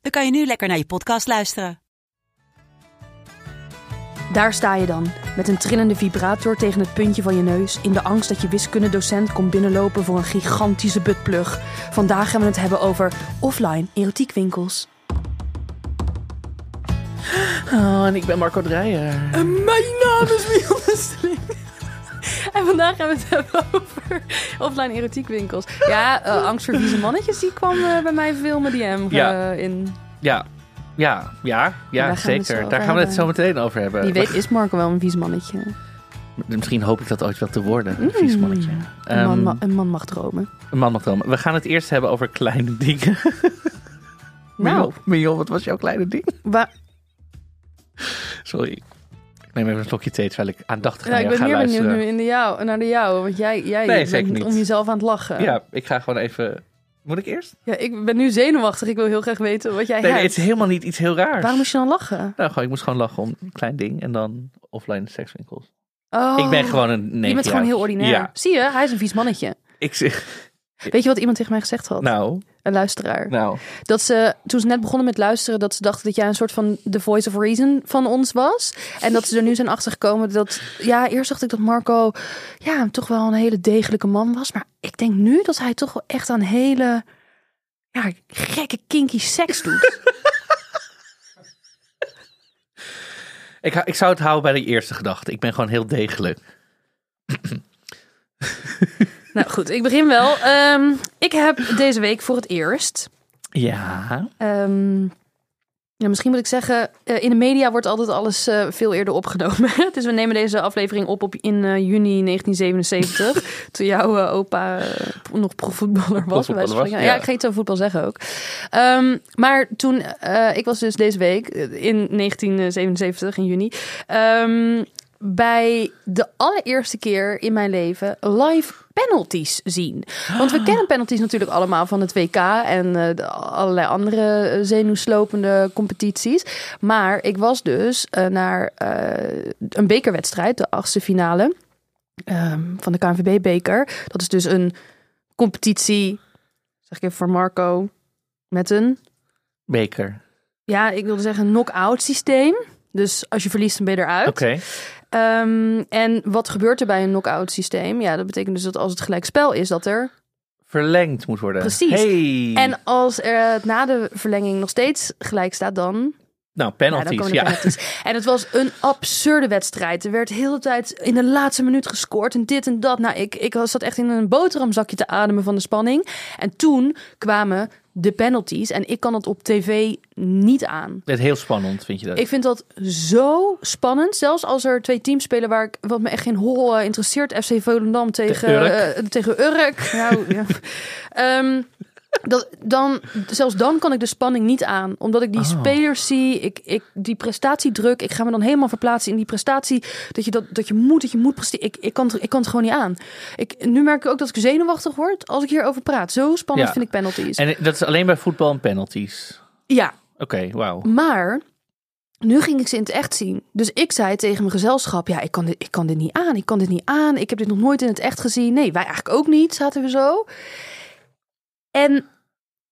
dan kan je nu lekker naar je podcast luisteren. Daar sta je dan, met een trillende vibrator tegen het puntje van je neus... in de angst dat je wiskundedocent komt binnenlopen voor een gigantische buttplug. Vandaag gaan we het hebben over offline erotiekwinkels. Oh, en ik ben Marco Dreyer. En mijn naam is Westeling. En vandaag gaan we het hebben over offline erotiekwinkels. Ja, eh, angst voor vieze mannetjes, die kwam eh, bij mij veel met DM Ja. eh, in. Ja, ja, ja, ja daar zeker. Daar gaan we het zo meteen over hebben. Wie weet is Marco wel een vies mannetje. Misschien hoop ik dat ooit wel te worden, een vies mannetje. Mm. Een man, Ehm, ma- een man mag dromen. een man mag dromen. We gaan het eerst hebben over kleine dingen. Nou. Mion, wat was jouw kleine ding? Wa- Sorry. Ik neem even een slokje thee terwijl ik aandachtig Ja, naar ik jou ben ga meer benieuwd luisteren. nu in de jou, naar de jou. Want jij, jij Nee, bent zeker niet. om jezelf aan het lachen. Ja, ik ga gewoon even... Moet ik eerst? Ja, ik ben nu zenuwachtig. Ik wil heel graag weten wat jij Nee, nee, hebt. het is helemaal niet iets heel raars. Waarom moest je dan lachen? Nou, gewoon, ik moest gewoon lachen om een klein ding en dan offline sekswinkels. Oh, Ik ben gewoon een negen Je bent gewoon heel ordinair. Ja, Zie je, hij is een vies mannetje. ik zeg... Weet je wat iemand tegen mij gezegd had? Nou, Een luisteraar. nou. Dat ze, toen ze net begonnen met luisteren, dat ze dachten dat jij een soort van the voice of reason van ons was. En dat ze er nu zijn achter gekomen dat, ja, eerst dacht ik dat Marco, ja, toch wel een hele degelijke man was. Maar ik denk nu dat hij toch wel echt aan hele, ja, gekke kinky seks doet. Ik, ik zou het houden bij de eerste gedachte. Ik ben gewoon heel degelijk. nou goed, ik begin wel. Ehm, ik heb deze week voor het eerst Ja. Ehm, ja, misschien moet ik zeggen, eh, in de media wordt altijd alles eh, veel eerder opgenomen. dus we nemen deze aflevering op, op in eh, juni 1977. toen jouw opa nog profvoetballer was. ja. ja, ik ga iets over voetbal zeggen ook. Ehm, maar toen, ik was dus deze week in 1977, in juni... ehm, bij de allereerste keer in mijn leven live penalties zien. Want we kennen penalties natuurlijk allemaal van het WK en eh, de allerlei andere eh, zenuwslopende competities. Maar ik was dus eh, naar een bekerwedstrijd, de achtste finale ehm, van de KNVB-beker. Dat is dus een competitie, zeg ik even voor Marco, met een Beker. ja, ik wilde zeggen een knock-out systeem. Dus als je verliest, dan ben je eruit. Oké. Ehm, en wat gebeurt er bij een knock-out systeem? Ja, dat betekent dus dat als het gelijk spel is, dat er... Verlengd moet worden. Precies. Hey. En als er het na de verlenging nog steeds gelijk staat, dan... nou, penalties. Ja, de penalties. En het was een absurde wedstrijd. Er werd de hele tijd in de laatste minuut gescoord en dit en dat. Nou, ik, ik zat echt in een boterhamzakje te ademen van de spanning. En toen kwamen de penalties. En ik kan het op tv niet aan. Het is heel spannend, vind je dat? Ik vind dat zo spannend. Zelfs als er twee teams spelen waar ik, wat me echt geen hol eh, interesseert. FC Volendam tegen, Tegen Urk. eh, tegen Urk. Nou, ja. Ehm, dat, dan, zelfs dan kan ik de spanning niet aan. Omdat ik die Oh. spelers zie. Ik, ik, die prestatiedruk. Ik ga me dan helemaal verplaatsen in die prestatie. Dat je, dat, dat je moet, dat je moet presteren. Ik, ik, kan, het- ik kan het gewoon niet aan. Ik, nu merk ik ook dat ik zenuwachtig word als ik hierover praat. Zo spannend Ja. vind ik penalties. En dat is alleen bij voetbal en penalties. ja, Oké, wauw. maar nu ging ik ze in het echt zien. Dus ik zei tegen mijn gezelschap: Ja, ik kan, dit, ik kan dit niet aan. Ik kan dit niet aan. Ik heb dit nog nooit in het echt gezien. Nee, wij eigenlijk ook niet, zaten we zo. En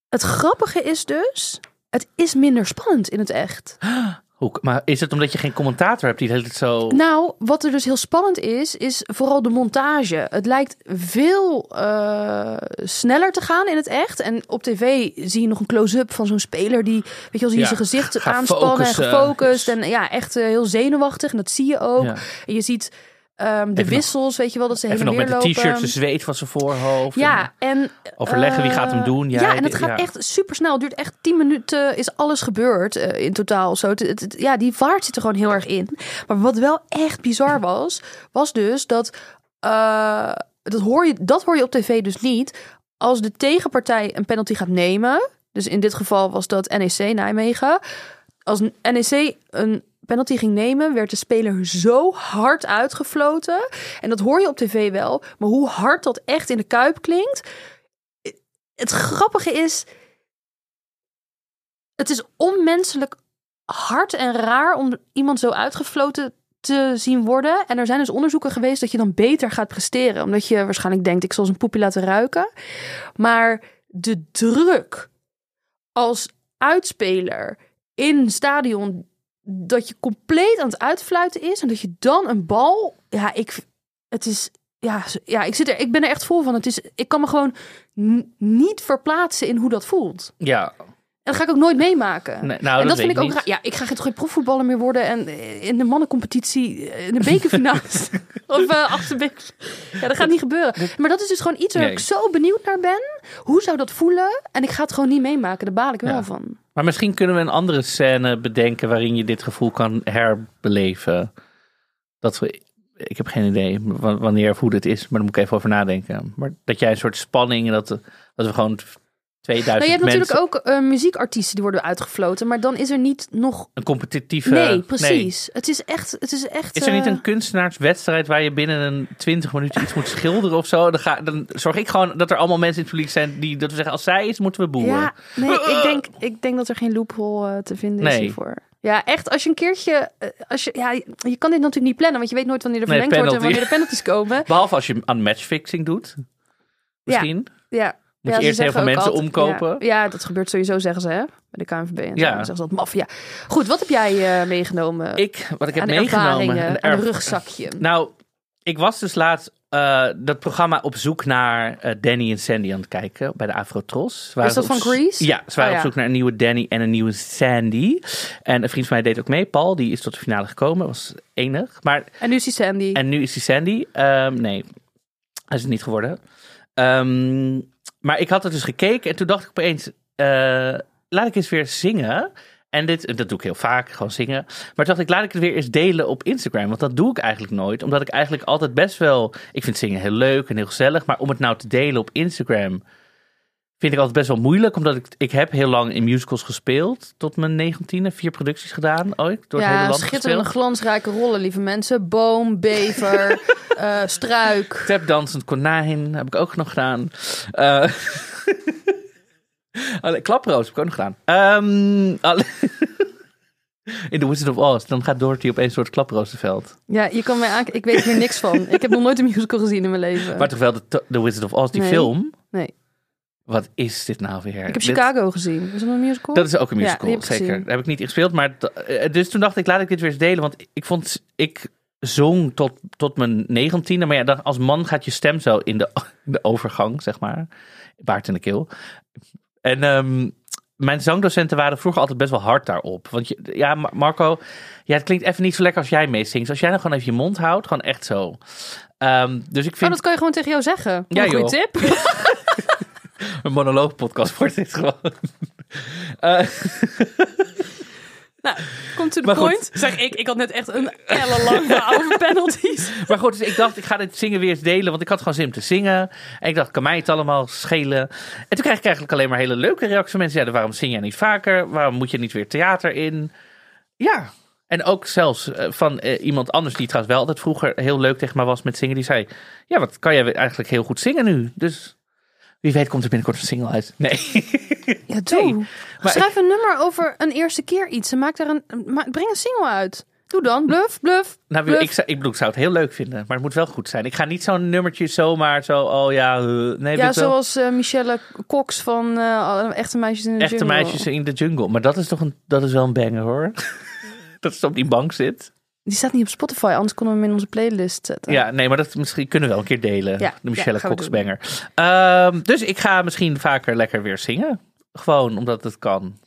het grappige is dus: het is minder spannend in het echt. Hoe, maar is het omdat je geen commentator hebt die tijd zo... Nou, wat er dus heel spannend is, is vooral de montage. Het lijkt veel eh, sneller te gaan in het echt. En op tv zie je nog een close-up van zo'n speler die, weet je wel, Ja, zijn gezicht aanspannen en gefocust. En ja, echt eh, heel zenuwachtig. En dat zie je ook. Ja. En je ziet ehm, de Even nog- wissels, weet je wel, dat ze heen Even en nog weer met de lopen. t-shirt, de zweet van zijn voorhoofd. Ja, en Overleggen wie eh, gaat hem doen. Ja, en het gaat ja. echt super snel. Het duurt echt 10 minuten, is alles gebeurd eh, in totaal. Zo. Het, het- het- ja, die vaart zit er gewoon heel erg in. Maar wat wel echt bizar was, was dus dat, eh, dat, hoor je, dat hoor je op tv dus niet. Als de tegenpartij een penalty gaat nemen, Dus in dit geval was dat NEC Nijmegen. Als NEC een penalty ging nemen, werd de speler zo hard uitgefloten. En dat hoor je op tv wel. Maar hoe hard dat echt in de kuip klinkt. Het grappige is. Het is onmenselijk hard en raar om iemand zo uitgefloten te zien worden. En er zijn dus onderzoeken geweest dat je dan beter gaat presteren. Omdat je waarschijnlijk denkt, ik zal zijn poepje laten ruiken. Maar de druk als uitspeler in stadion dat je compleet aan het uitfluiten is en dat je dan een bal, ja, ik, het is, ja, ja, ik zit er, ik ben er echt vol van. Het is, ik kan me gewoon niet verplaatsen in hoe dat voelt. Ja, En dat ga ik ook nooit meemaken. Nee, nou, en dat dat vind ik ook raar. Ja, ik ga geen- toch geen profvoetballer meer worden en eh, in de mannencompetitie, eh, in de bekerfinales of uh, achterbeek. Ja, dat gaat niet gebeuren. Maar dat is dus gewoon iets waar Nee. ik zo benieuwd naar ben. Hoe zou dat voelen? En ik ga het gewoon niet meemaken. Daar baal ik wel Ja. van. Maar misschien kunnen we een andere scène bedenken waarin je dit gevoel kan herbeleven. Dat we, ik heb geen idee wa- wanneer of hoe dit is, maar daar moet ik even over nadenken. Maar dat jij een soort spanning en dat, dat we gewoon 2000 Nou, je hebt mensen natuurlijk ook eh, muziekartiesten die worden uitgefloten. Maar dan is er niet nog... een competitieve. Nee, precies. Het is echt... Het is, echt Is er niet eh, een kunstenaarswedstrijd waar je binnen een 20 minuten iets moet schilderen of zo? Dan, ga, dan zorg ik gewoon dat er allemaal mensen in het publiek zijn die dat we zeggen: als zij is, moeten we boeren. Ja, nee, ik denk, ik denk dat er geen loophole eh, te vinden is hiervoor. Ja, echt, als je een keertje... Als je, ja, je kan dit natuurlijk niet plannen, want je weet nooit wanneer er Nee, verlengd wordt en wanneer de penalties komen. Behalve als je aan matchfixing doet. Misschien. Ja. Moet Ja, je eerst heel veel mensen altijd- omkopen. Ja, ja, dat gebeurt sowieso, zeggen ze, hè? Bij de KNVB en zo. Ja. Zeggen ze dat maffia. Goed, wat heb jij eh, meegenomen Ik, wat ik heb meegenomen. een erv- rugzakje? Nou, ik was dus laatst eh, dat programma op zoek naar eh, Danny en Sandy aan het kijken bij de Afrotros. Is dat van Grease? Ja, ze waren Oh, op zoek naar een nieuwe Danny en een nieuwe Sandy. En een vriend van mij deed ook mee, Paul, die is tot de finale gekomen. Was enig. Maar En nu is die Sandy. En nu is die Sandy. Ehm, nee, hij is het niet geworden. Ehm, maar ik had het dus gekeken en toen dacht ik opeens, eh, laat ik eens weer zingen. En dit, dat doe ik heel vaak, gewoon zingen. Maar toen dacht ik, laat ik het weer eens delen op Instagram. Want dat doe ik eigenlijk nooit. Omdat ik eigenlijk altijd best wel... Ik vind zingen heel leuk en heel gezellig. Maar om het nou te delen op Instagram... vind ik altijd best wel moeilijk. Omdat ik, ik heb heel lang in musicals gespeeld. Tot mijn negentiende. Vier producties gedaan ooit. Door het hele ja, land schitterende, gespeeld. glansrijke rollen, lieve mensen. Boom, bever, eh, struik. Tapdansend konijn heb ik ook nog gedaan. Alle- klaproos heb ik ook nog gedaan. Ehm, alle- In The Wizard of Oz, dan gaat Dorothy opeens door het klaprozenveld. Ja, je kan mij aankijken. Ik weet er niks van. Ik heb nog nooit een musical gezien in mijn leven. Maar toch wel de, The Wizard of Oz, die Nee. film. Nee. Wat is dit nou weer? Ik heb Dit- Chicago gezien. Is dat een musical? Dat is ook een musical, zeker. Daar heb ik niet in gespeeld. Maar eh, dus toen dacht ik, laat ik dit weer eens delen. Want ik vond, ik zong tot, tot mijn negentiende. Maar ja, dan, als man gaat je stem zo in de, de overgang, zeg maar. Baard in de keel. En ehm, mijn zangdocenten waren vroeger altijd best wel hard daarop. Want je, ja, Mar- Marco, ja, het klinkt even niet zo lekker als jij meezingt. Dus als jij nou gewoon even je mond houdt, gewoon echt zo. Ehm, dus ik Oh, vind dat kan je gewoon tegen jou zeggen. Ja, een goede tip. een monoloogpodcast wordt dit gewoon. Eh, nou, come to the Maar goed. point. Zeg ik, ik had net echt een ellenlang verhaal over penalties. Maar goed, dus ik dacht, ik ga dit zingen weer eens delen. Want ik had gewoon zin om te zingen. En ik dacht, kan mij het allemaal schelen? En toen kreeg ik eigenlijk alleen maar hele leuke reacties van mensen. Ja, waarom zing jij niet vaker? Waarom moet je niet weer theater in? Ja. En ook zelfs eh, van eh, iemand anders die trouwens wel altijd vroeger heel leuk tegen mij was met zingen. Die zei, ja, wat kan jij eigenlijk heel goed zingen nu? Dus wie weet komt er binnenkort een single uit. Nee. Ja, doe. Nee, maar Schrijf een nummer over een eerste keer iets. En maak daar een, breng een single uit. Doe dan. Bluff, bluff. Nou, Bluff. ik, zou, ik bedoel, ik zou het heel leuk vinden. Maar het moet wel goed zijn. Ik ga niet zo'n nummertje zomaar zo, oh ja, nee. Ja, zoals eh, Michelle Cox van eh, Echte Meisjes in de Echte Jungle. meisjes in de jungle. Maar dat is toch een, dat is wel een banger hoor. dat het op die bank zit. Die staat niet op Spotify, anders konden we hem in onze playlist zetten. Ja, nee, maar dat misschien kunnen we wel een keer delen. Ja, de Michelle ja, gaan we Cox doen. banger. Ehm, dus ik ga misschien vaker lekker weer zingen. Gewoon omdat het kan.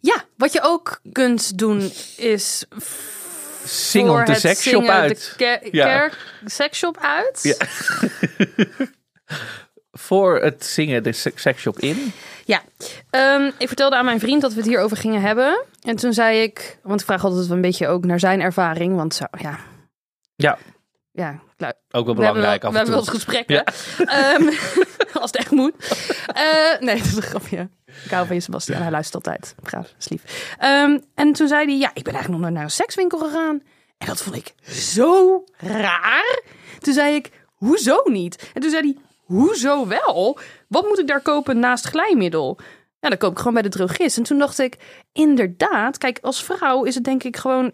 Ja, wat je ook kunt doen is Zing voor op de seksshop uit. de ke- Ja. kerk seksshop uit. Ja. Voor het zingen de se- seksshop in. Ja, Ehm, ik vertelde aan mijn vriend dat we het hierover gingen hebben. En toen zei ik, want ik vraag altijd een beetje ook naar zijn ervaring. Want zo, ja. Ja. Ja, Ook wel we hebben belangrijk we af en hebben wel eens gesprekken. Ehm, als het echt moet. Eh, nee, dat is een grapje. Ik hou van je, Sebastian. Hij luistert altijd. Braaf, is lief. Ehm, en toen zei hij, ja, ik ben eigenlijk nog naar een sekswinkel gegaan. En dat vond ik zo raar. Toen zei ik, hoezo niet? En toen zei hij, hoezo wel? Wat moet ik daar kopen naast glijmiddel? Ja, dan koop ik gewoon bij de drogist. En toen dacht ik, inderdaad, kijk, als vrouw is het denk ik gewoon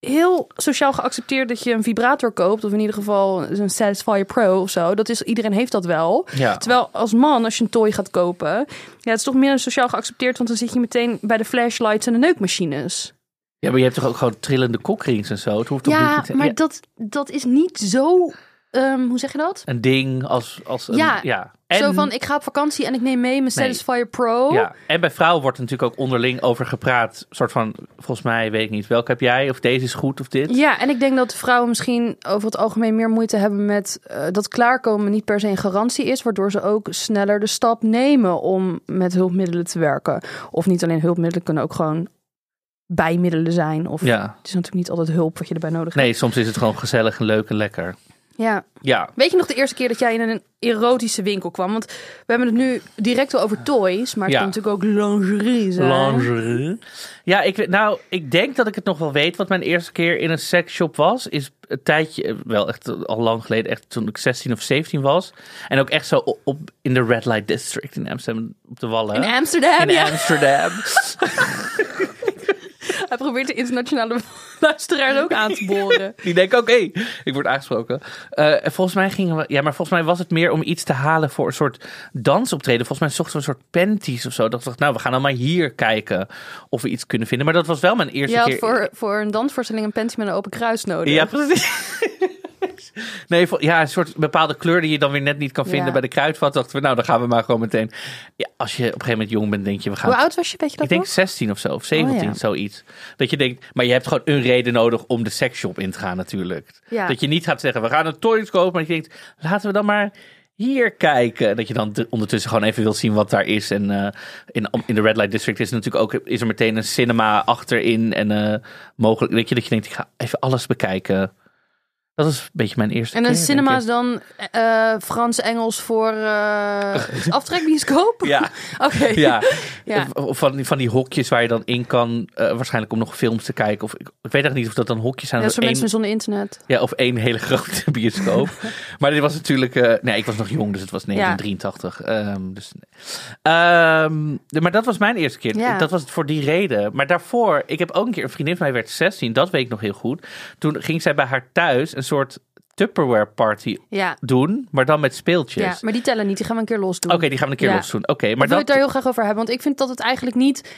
heel sociaal geaccepteerd dat je een vibrator koopt. Of in ieder geval een Satisfyer Pro of zo. Dat is, iedereen heeft dat wel. Ja. Terwijl als man, als je een toy gaat kopen... Ja, het is toch meer sociaal geaccepteerd. Want dan zit je meteen bij de flashlights en de neukmachines. Ja, maar je hebt toch ook gewoon trillende kokrings en zo? Het hoeft toch Ja, niet... maar ja, dat, dat is niet zo... ehm, hoe zeg je dat? Een ding als... als een, Ja, ja. Zo van, ik ga op vakantie en ik neem mee mijn Satisfyer Pro. Ja, en bij vrouwen wordt er natuurlijk ook onderling over gepraat. soort van, volgens mij weet ik niet, welke heb jij? Of deze is goed of dit? Ja, en ik denk dat vrouwen misschien over het algemeen meer moeite hebben met eh, dat klaarkomen niet per se een garantie is, waardoor ze ook sneller de stap nemen om met hulpmiddelen te werken. Of niet alleen hulpmiddelen, kunnen ook gewoon bijmiddelen zijn. Of Ja. het is natuurlijk niet altijd hulp wat je erbij nodig hebt. Nee, soms is het gewoon gezellig en leuk en lekker. Ja. Ja, Weet je nog de eerste keer dat jij in een erotische winkel kwam? Want we hebben het nu direct al over toys, maar het Ja. kan natuurlijk ook lingerie zijn. lingerie. Ja, ik, weet- nou, ik denk dat ik het nog wel weet. Wat mijn eerste keer in een seksshop was, is een tijdje, eh, wel echt al lang geleden, echt toen ik 16 of 17 was. En ook echt zo op, op- in de Red Light District in Amsterdam, op de Wallen. In Amsterdam, In ja. Amsterdam. Hij probeert de internationale luisteraars ook aan te boren. Die denken ook, hé, ik word aangesproken. En volgens mij gingen we, ja, maar volgens mij was het meer om iets te halen voor een soort dansoptreden. Volgens mij zochten we een soort panties of zo. Dat we dachten, nou, we gaan dan maar hier kijken of we iets kunnen vinden. Maar dat was wel mijn eerste Je had keer. voor, voor een dansvoorstelling een panty met een open kruis nodig. Ja, precies. Nee, ja, een soort bepaalde kleur die je dan weer net niet kan vinden Ja. bij de kruidvat. Dachten we, nou, dan gaan we maar gewoon meteen. Ja, als je op een gegeven moment jong bent, denk je, we gaan. Hoe oud was je, weet je dat ik denk nog? 16 of zo, of 17, Oh, ja. zoiets. Dat je denkt, maar je hebt gewoon een reden nodig om de seksshop in te gaan, natuurlijk. Ja. Dat je niet gaat zeggen, we gaan een toys kopen, maar je denkt, laten we dan maar hier kijken. En dat je dan de- ondertussen gewoon even wil zien wat daar is. En eh, in, in de Red Light District is natuurlijk ook is er meteen een cinema achterin en eh, mogelijk weet je dat je denkt, ik ga even alles bekijken. Dat is een beetje mijn eerste En keer, een denk cinema is dan eh, Frans-Engels voor eh aftrekbioscoop? Ja, Oké. ja. Ja. Of van, die- van die hokjes waar je dan in kan, eh, waarschijnlijk om nog films te kijken. Of ik, ik weet eigenlijk niet of dat dan hokjes zijn. Ja, of voor één- mensen zonder internet. Ja, of één hele grote bioscoop. maar dit was natuurlijk... eh, nee, ik was nog jong, dus het was 1983. Ehm, dus, Ehm, de- maar dat was mijn eerste keer. Ja. Dat was het voor die reden. Maar daarvoor, ik heb ook een keer... Een vriendin van mij werd 16, dat weet ik nog heel goed. Toen ging zij bij haar thuis een soort Tupperware party Ja. doen. Maar dan met speeltjes. ja, maar die tellen niet. Die gaan we een keer los doen. Oké, die gaan we een keer Ja. los doen. Oké, Maar maar wil dat... het daar heel graag over hebben? Want ik vind dat het eigenlijk niet...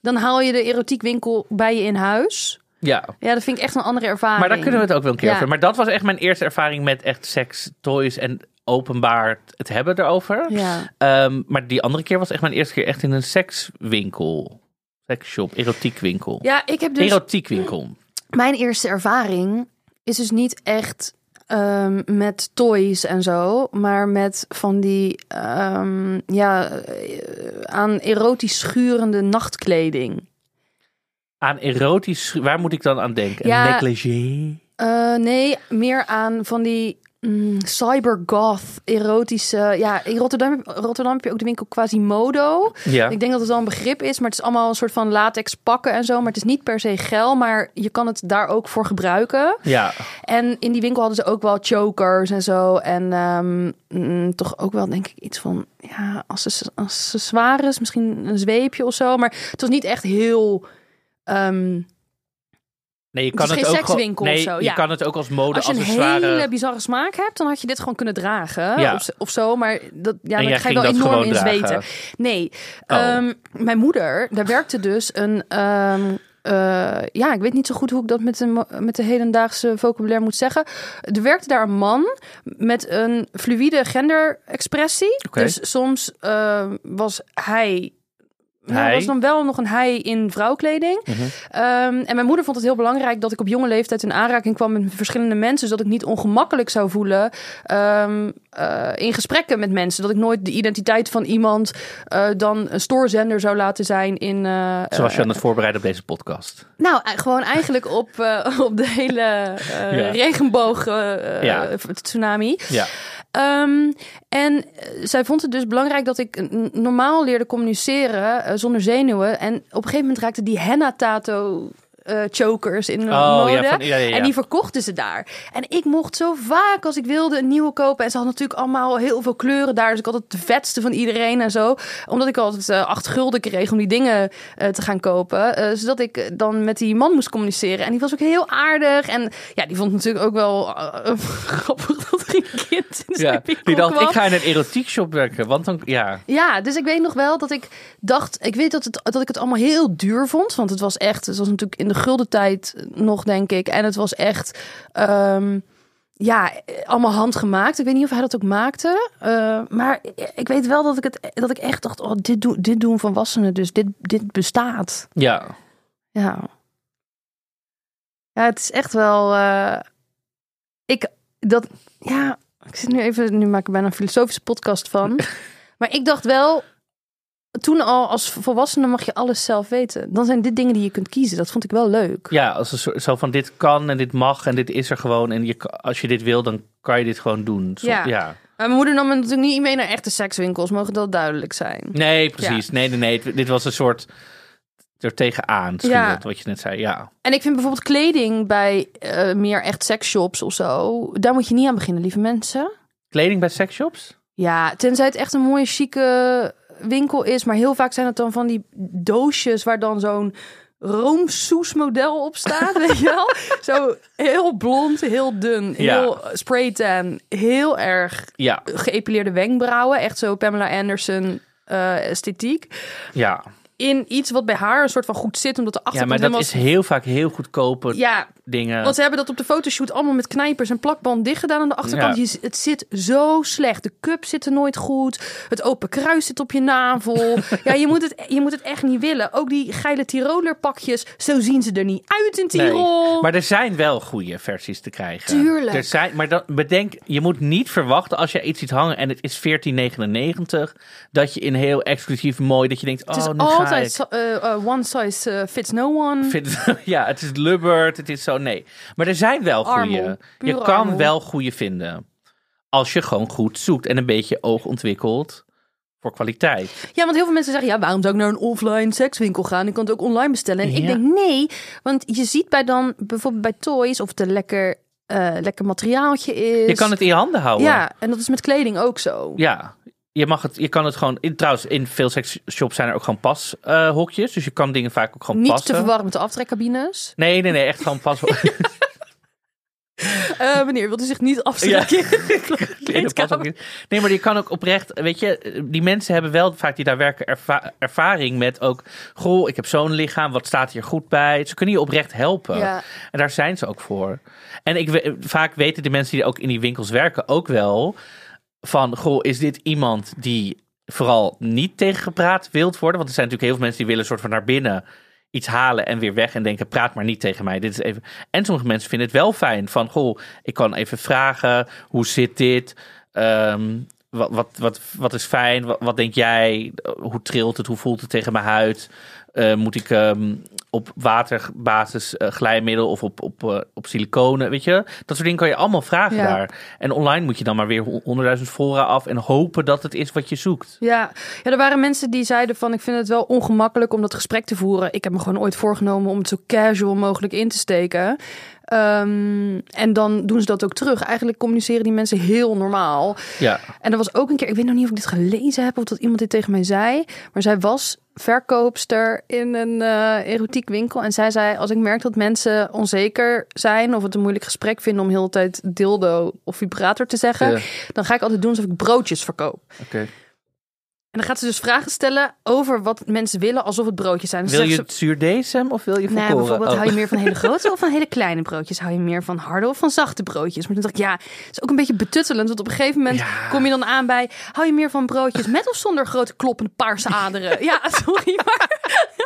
Dan haal je de erotiekwinkel bij je in huis. Ja, Ja, dat vind ik echt een andere ervaring. maar daar kunnen we het ook wel een keer Ja. over. Maar dat was echt mijn eerste ervaring met echt seks, toys en openbaar het hebben erover. Ja. Ehm, maar die andere keer was echt mijn eerste keer echt in een sekswinkel. Seksshop, erotiekwinkel. ja, ik heb dus... Erotiekwinkel. Mijn eerste ervaring is dus niet echt ehm, met toys en zo, maar met van die ehm, ja, eh, aan erotisch schurende nachtkleding. Aan erotisch, waar moet ik dan aan denken? Ja. Een negligé? Eh, nee, meer aan van die mm, cybergoth, erotische. Ja, in Rotterdam, Rotterdam heb je ook de winkel Quasimodo. Ja. Ik denk dat het wel een begrip is, maar het is allemaal een soort van latex pakken en zo. Maar het is niet per se gel, maar je kan het daar ook voor gebruiken. Ja, En in die winkel hadden ze ook wel chokers en zo. En ehm, mm, toch ook wel, denk ik, iets van ja, access- accessoires. Misschien een zweepje of zo. Maar het was niet echt heel. ehm, nee, je Het kan is het, geen ook sekswinkel gewoon- of nee, zo, je ja. kan het ook als mode als je een accessoire. hele bizarre smaak hebt, dan had je dit gewoon kunnen dragen. Ja. Of, of zo. Maar dat, ja, dan ga je wel enorm in zweten. Nee. Oh. Ehm, mijn moeder, daar werkte dus een. ehm, eh, ja, ik weet niet zo goed hoe ik dat met de, met de hedendaagse vocabulaire moet zeggen. Er werkte daar een man met een fluïde genderexpressie. Oké. Dus soms ehm, was hij. Nou, was dan wel nog een hij in vrouwkleding. Mhm. Ehm, en mijn moeder vond het heel belangrijk dat ik op jonge leeftijd in aanraking kwam met verschillende mensen, zodat ik niet ongemakkelijk zou voelen ehm, eh, in gesprekken met mensen. Dat ik nooit de identiteit van iemand eh, dan een stoorzender zou laten zijn in. eh, Zoals je aan het voorbereiden op deze podcast. nou, gewoon eigenlijk op, op de hele Ja. regenboog Ja. tsunami. Ja. Ehm, en eh, zij vond het dus belangrijk dat ik normaal leerde communiceren eh, zonder zenuwen. En op een gegeven moment raakte die henna-tato eh, chokers in Oh, mode. ja, van- ja, ja, ja. En die verkochten ze daar. En ik mocht zo vaak als ik wilde een nieuwe kopen. En ze hadden natuurlijk allemaal heel veel kleuren daar. Dus ik had het de vetste van iedereen en zo. Omdat ik altijd eh, acht gulden kreeg om die dingen eh, te gaan kopen. Zodat ik dan met die man moest communiceren. En die was ook heel aardig. En ja, die vond het natuurlijk ook wel grappig dat er een kind in Ja, die dacht, kwam. ik ga in een erotiek shop werken. Want dan, ja. Ja, dus ik weet nog wel dat ik dacht, ik weet dat, het, dat ik het allemaal heel duur vond. Want het was echt, het was natuurlijk in de gulden tijd nog, denk ik. En het was echt, ehm, ja, allemaal handgemaakt. Ik weet niet of hij dat ook maakte. eh, maar ik weet wel dat ik, het, dat ik echt dacht, oh, dit, doen dit doen volwassenen dus. Dit, dit bestaat. Ja. Ja. Ja, het is echt wel. eh, ik dat. Ja, ik zit nu even. Nu maak ik bijna een filosofische podcast van. maar ik dacht wel. Toen al als volwassene mag je alles zelf weten. Dan zijn dit dingen die je kunt kiezen. Dat vond ik wel leuk. Ja, als een soort, zo van dit kan en dit mag en dit is er gewoon. En je, als je dit wil, dan kan je dit gewoon doen. Zo- Ja. ja. Maar mijn moeder nam me natuurlijk niet mee naar echte sekswinkels. Mogen dat duidelijk zijn. Nee, precies. Nee, nee, nee. Dit was een soort er tegenaan Ja. wat je net zei. Ja. En ik vind bijvoorbeeld kleding bij eh, meer echt seksshops of zo. Daar moet je niet aan beginnen, lieve mensen. Kleding bij seksshops? Ja, tenzij het echt een mooie chique winkel is. Maar heel vaak zijn het dan van die doosjes waar dan zo'n roomsoes model op staat, weet je wel? Zo heel blond, heel dun, Ja. heel spraytan, heel erg Ja, geëpileerde wenkbrauwen. Echt zo Pamela Anderson eh, esthetiek. ja. In iets wat bij haar een soort van goed zit, omdat de ja achterkant maar dat is heel vaak heel goedkope Ja, dingen. want ze hebben dat op de fotoshoot allemaal met knijpers en plakband dicht gedaan aan de achterkant. Ja. Je, het zit zo slecht. De cup zit er nooit goed. Het open kruis zit op je navel. ja, je moet, het, je moet het echt niet willen. Ook die geile Tiroler pakjes, zo zien ze er niet uit in Nee, Tirol. Maar er zijn wel goede versies te krijgen. Tuurlijk. Er zijn, maar dan, bedenk, je moet niet verwachten als je iets ziet hangen en het is 14,99, dat je in heel exclusief mooi, dat je denkt, oh, nu ga ik. altijd so- eh, eh, one size eh, fits no one. Ja, het is lubberd, het is zo, nee. Maar er zijn wel goede. Je kan wel goede vinden. Als je gewoon goed zoekt en een beetje oog ontwikkelt voor kwaliteit. Ja, want heel veel mensen zeggen, ja, waarom zou ik naar een offline sekswinkel gaan? Ik kan het ook online bestellen. En ik denk, nee, want je ziet bij dan bijvoorbeeld bij toys of het een lekker, eh, lekker materiaaltje is. Je kan het in je handen houden. Ja, en dat is met kleding ook zo. Ja, je, mag het, je kan het gewoon. In, trouwens, in veel seksshops zijn er ook gewoon pashokjes. dus je kan dingen vaak ook gewoon Niet passen. te verwarren met de aftrekcabines. Nee, nee, nee, echt gewoon pas. Eh meneer, wilt u zich niet afstrekken? pashokjes. Nee, maar je kan ook oprecht, weet je, die mensen hebben wel vaak die daar werken erva- ervaring met ook. Goh, ik heb zo'n lichaam, wat staat hier goed bij? Ze kunnen je oprecht helpen. Ja. En daar zijn ze ook voor. En ik, vaak weten de mensen die ook in die winkels werken ook wel van, goh, is dit iemand die vooral niet tegengepraat wilt worden? Want er zijn natuurlijk heel veel mensen die willen een soort van naar binnen iets halen en weer weg en denken, praat maar niet tegen mij. Dit is even. En sommige mensen vinden het wel fijn van, goh, ik kan even vragen, hoe zit dit? Ehm, wat, wat, wat, wat is fijn? Wat, denk jij? Hoe trilt het? Hoe voelt het tegen mijn huid? Eh, moet ik ehm, op waterbasis eh, glijmiddel of op, op, eh, op siliconen? Weet je, dat soort dingen kan je allemaal vragen Ja. daar. En online moet je dan maar weer honderdduizend fora af en hopen dat het is wat je zoekt. Ja. ja, er waren mensen die zeiden van... ik vind het wel ongemakkelijk om dat gesprek te voeren. Ik heb me gewoon ooit voorgenomen om het zo casual mogelijk in te steken. Ehm, en dan doen ze dat ook terug. Eigenlijk communiceren die mensen heel normaal. Ja, En er was ook een keer, ik weet nog niet of ik dit gelezen heb of dat iemand dit tegen mij zei, maar zij was verkoopster in een eh erotiek winkel en zij zei: als ik merk dat mensen onzeker zijn of het een moeilijk gesprek vinden om heel de tijd dildo of vibrator te zeggen, Ja. dan ga ik altijd doen alsof ik broodjes verkoop. oké. En dan gaat ze dus vragen stellen over wat mensen willen alsof het broodjes zijn. Wil je ze- het zuurdesem of wil je Nee, volkoren? bijvoorbeeld Oh. hou je meer van hele grote of van hele kleine broodjes? Hou je meer van harde of van zachte broodjes? Maar toen dacht ik, ja, het is ook een beetje betuttelend. Want op een gegeven moment Ja. kom je dan aan bij... hou je meer van broodjes met of zonder grote kloppende paarse aderen? ja, sorry, maar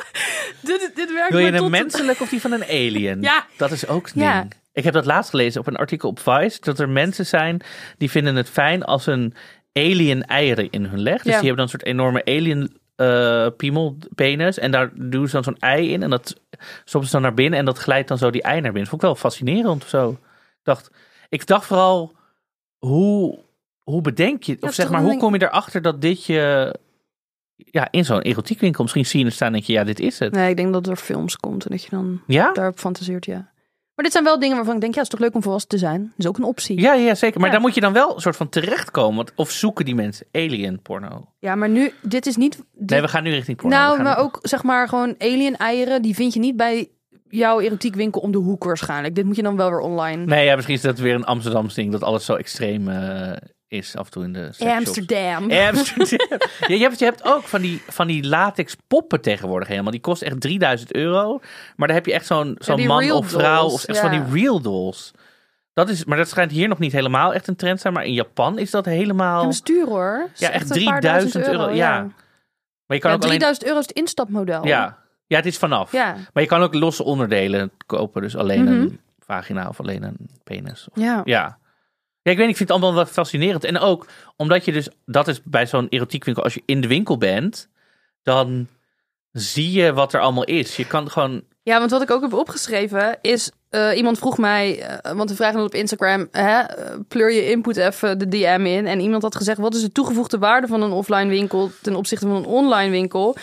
dit, dit werkt Wil je een tot- menselijk of die van een alien? Ja. Dat is ook Ja. ding. Ik heb dat laatst gelezen op een artikel op Vice. Dat er mensen zijn die vinden het fijn als een alien eieren in hun legt. Dus Ja. die hebben dan een soort enorme alien eh piemel, penis. En daar doen ze dan zo'n ei in. En dat ze dan naar binnen. En dat glijdt dan zo die ei naar binnen. Dat vond ik wel fascinerend of zo. Ik dacht, ik dacht vooral hoe, hoe bedenk je, of Ja, zeg maar, hoe kom je erachter dat dit je, ja, in zo'n erotiekwinkel misschien zie je het staan en denk je, ja, dit is het. Nee, ik denk dat er films komt en dat je dan Ja? daarop fantaseert, ja. Maar dit zijn wel dingen waarvan ik denk, ja, het is toch leuk om volwassen te zijn. Dat is ook een optie. Ja, ja, zeker. Maar Ja. daar moet je dan wel een soort van terechtkomen. Want, of zoeken die mensen alien porno? Ja, maar nu, dit is niet... dit- Nee, we gaan nu richting porno. Nou, maar ook zeg maar gewoon alien eieren, die vind je niet bij jouw erotiekwinkel om de hoek waarschijnlijk. Dit moet je dan wel weer online. Nee, ja, misschien is dat weer een Amsterdamse ding. Dat alles zo extreem eh, is af en toe in de. Amsterdam. Amsterdam. ja, je, hebt, je hebt ook van die, van die latex poppen tegenwoordig helemaal. Die kost echt 3000 euro. Maar dan heb je echt zo'n zo'n man of vrouw. dolls, Of echt ja. van die real dolls. Dat is, maar dat schijnt hier nog niet helemaal echt een trend te zijn. Maar in Japan is dat helemaal... Ja, stuur hoor. Ja, echt een paar duizend 3000 euro. Ja. Maar je kan ook alleen... 3000 euro is het instapmodel. Ja. Ja, het is vanaf. Ja. Maar je kan ook losse onderdelen kopen. Dus alleen Mhm. een vagina of alleen een penis. Of, Ja. ja. Ja, ik weet ik vind het allemaal wel fascinerend. En ook omdat je dus, dat is bij zo'n erotiekwinkel, als je in de winkel bent, dan zie je wat er allemaal is. Je kan gewoon, Ja, want wat ik ook heb opgeschreven is... eh, iemand vroeg mij, eh, want we vragen op Instagram... Hè, eh, pleur je input even de DM in. En iemand had gezegd, wat is de toegevoegde waarde van een offline winkel... ten opzichte van een online winkel?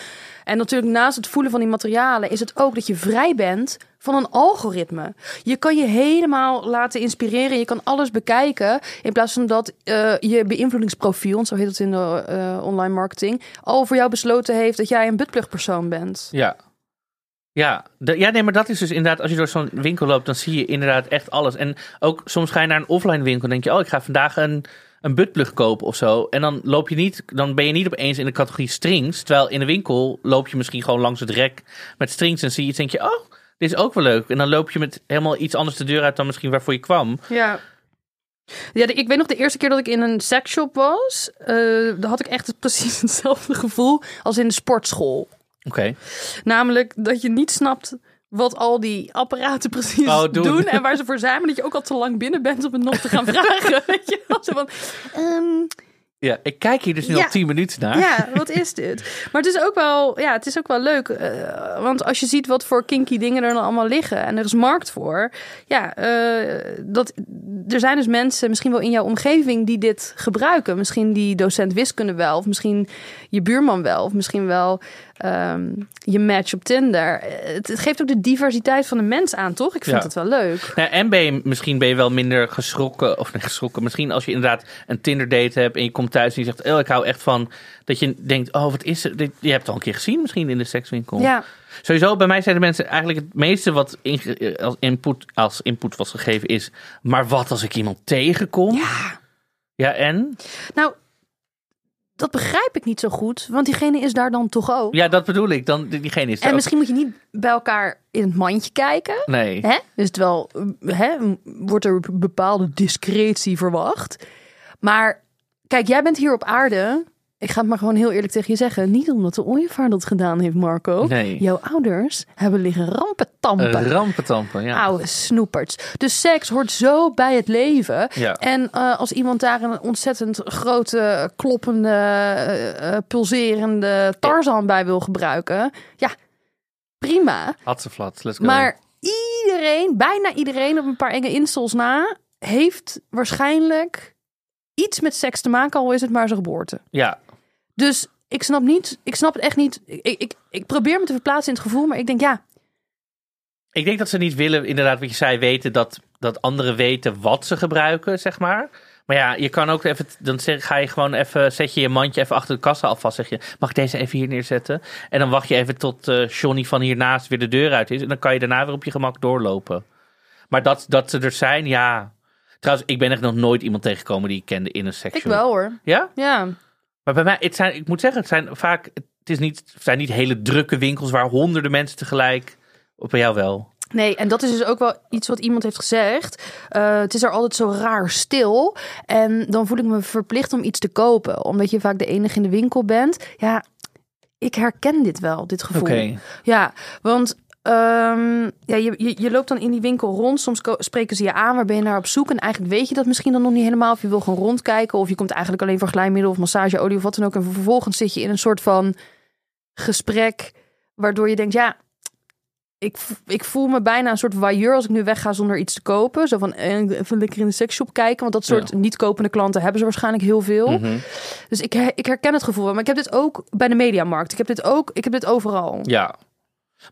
En natuurlijk naast het voelen van die materialen... is het ook dat je vrij bent van een algoritme. Je kan je helemaal laten inspireren. Je kan alles bekijken. In plaats van dat eh, je beïnvloedingsprofiel... zo heet het in de eh, online marketing... al voor jou besloten heeft dat jij een buttplugpersoon bent. ja. Ja, ja, nee, maar dat is dus inderdaad, als je door zo'n winkel loopt, dan zie je inderdaad echt alles. En ook soms ga je naar een offline winkel en denk je, oh, ik ga vandaag een, een buttplug kopen of zo. En dan loop je niet, dan ben je niet opeens in de categorie strings. Terwijl in de winkel loop je misschien gewoon langs het rek met strings en zie je iets, denk je, oh, dit is ook wel leuk. En dan loop je met helemaal iets anders de deur uit dan misschien waarvoor je kwam. Ja. Ja, de- ik weet nog de eerste keer dat ik in een seksshop was, eh daar had ik echt precies hetzelfde gevoel als in de sportschool. Oké. Namelijk dat je niet snapt wat al die apparaten precies Oh, doen. doen. en waar ze voor zijn, maar dat je ook al te lang binnen bent om het nog te gaan vragen. Weet je wel? Zo van, ehm, Ja, ik kijk hier dus nu Ja. al tien minuten naar. ja, wat is dit? Maar het is ook wel, ja, het is ook wel leuk. eh, want als je ziet wat voor kinky dingen er dan allemaal liggen en er is markt voor. Ja, eh, dat, er zijn dus mensen misschien wel in jouw omgeving die dit gebruiken. Misschien die docent wiskunde wel, of misschien je buurman wel, of misschien wel ehm, je match op Tinder. Het, het geeft ook de diversiteit van de mens aan, toch? Ik vind Ja. het wel leuk. Nou, en ben je, misschien ben je wel minder geschrokken. Of geschrokken. Misschien als je inderdaad een Tinder date hebt. En je komt thuis en je zegt. Oh, ik hou echt van. Dat je denkt. Oh, wat is het? Dit- Je hebt het al een keer gezien misschien in de sekswinkel. Ja, Sowieso, bij mij zijn de mensen eigenlijk het meeste wat inge- als, input, als input was gegeven is. Maar wat als ik iemand tegenkom? ja. Ja, en? Nou, dat begrijp ik niet zo goed, want diegene is daar dan toch ook. Ja, dat bedoel ik. Dan, diegene is En ook- misschien moet je niet bij elkaar in het mandje kijken. Nee. Hè? Dus terwijl hè, wordt er bepaalde discretie verwacht. Maar kijk, jij bent hier op aarde. Ik ga het maar gewoon heel eerlijk tegen je zeggen. Niet omdat de ooievaar dat gedaan heeft, Marco. Nee. Jouw ouders hebben liggen rampentampen. Rampentampen, ja. Oude snoeperts. Dus seks hoort zo bij het leven. Ja. En eh, als iemand daar een ontzettend grote, kloppende, eh, eh, pulserende Tarzan bij wil gebruiken. Ja, prima. Hatseflat, let's go. Maar iedereen, bijna iedereen op een paar enge installs na, heeft waarschijnlijk iets met seks te maken, al is het maar zijn geboorte. Ja, Dus ik snap niet, ik snap het echt niet. Ik, ik, ik probeer me te verplaatsen in het gevoel, maar ik denk ja, Ik denk dat ze niet willen, inderdaad, wat je zei, weten dat, dat anderen weten wat ze gebruiken, zeg maar. Maar ja, je kan ook even, dan zeg, ga je gewoon even, zet je je mandje even achter de kassa alvast. Zeg je, mag ik deze even hier neerzetten? En dan wacht je even tot eh Johnny van hiernaast weer de deur uit is. En dan kan je daarna weer op je gemak doorlopen. Maar dat, dat ze er zijn, ja. Trouwens, ik ben echt nog nooit iemand tegengekomen die ik kende in een ik seksshop. wel hoor. Ja? Ja, Maar bij mij, het zijn, ik moet zeggen, het zijn vaak, het is niet, het zijn niet hele drukke winkels waar honderden mensen tegelijk, bij jou wel. nee, en dat is dus ook wel iets wat iemand heeft gezegd. Eh, het is er altijd zo raar stil. En dan voel ik me verplicht om iets te kopen, omdat je vaak de enige in de winkel bent. Ja, ik herken dit wel, dit gevoel. Oké. Ja, want ehm, ja, je, je, je loopt dan in die winkel rond. Soms spreken ze je aan, waar ben je naar op zoek? En eigenlijk weet je dat misschien dan nog niet helemaal. Of je wil gewoon rondkijken. Of je komt eigenlijk alleen voor glijmiddel of massageolie of wat dan ook. En vervolgens zit je in een soort van gesprek. Waardoor je denkt, ja, ik, ik voel me bijna een soort voyeur als ik nu wegga zonder iets te kopen. Zo van eh, even lekker in de seksshop kijken. Want dat soort niet-kopende klanten hebben ze waarschijnlijk heel veel. Mhm. Dus ik, ik herken het gevoel. Maar ik heb dit ook bij de mediamarkt. Ik heb dit ook. Ik heb dit overal. Ja.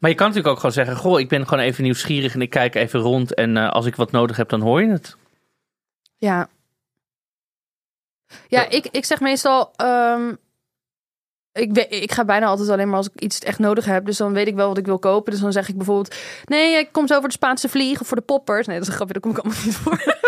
Maar je kan natuurlijk ook gewoon zeggen: Goh, ik ben gewoon even nieuwsgierig en ik kijk even rond. En eh, als ik wat nodig heb, dan hoor je het. Ja. Ja, ik, ik zeg meestal. ehm, ik, ik ga bijna altijd alleen maar als ik iets echt nodig heb. Dus dan weet ik wel wat ik wil kopen. Dus dan zeg ik bijvoorbeeld: Nee, ik kom zo voor de Spaanse vlieg of voor de poppers. Nee, dat is een grapje, daar kom ik allemaal niet voor.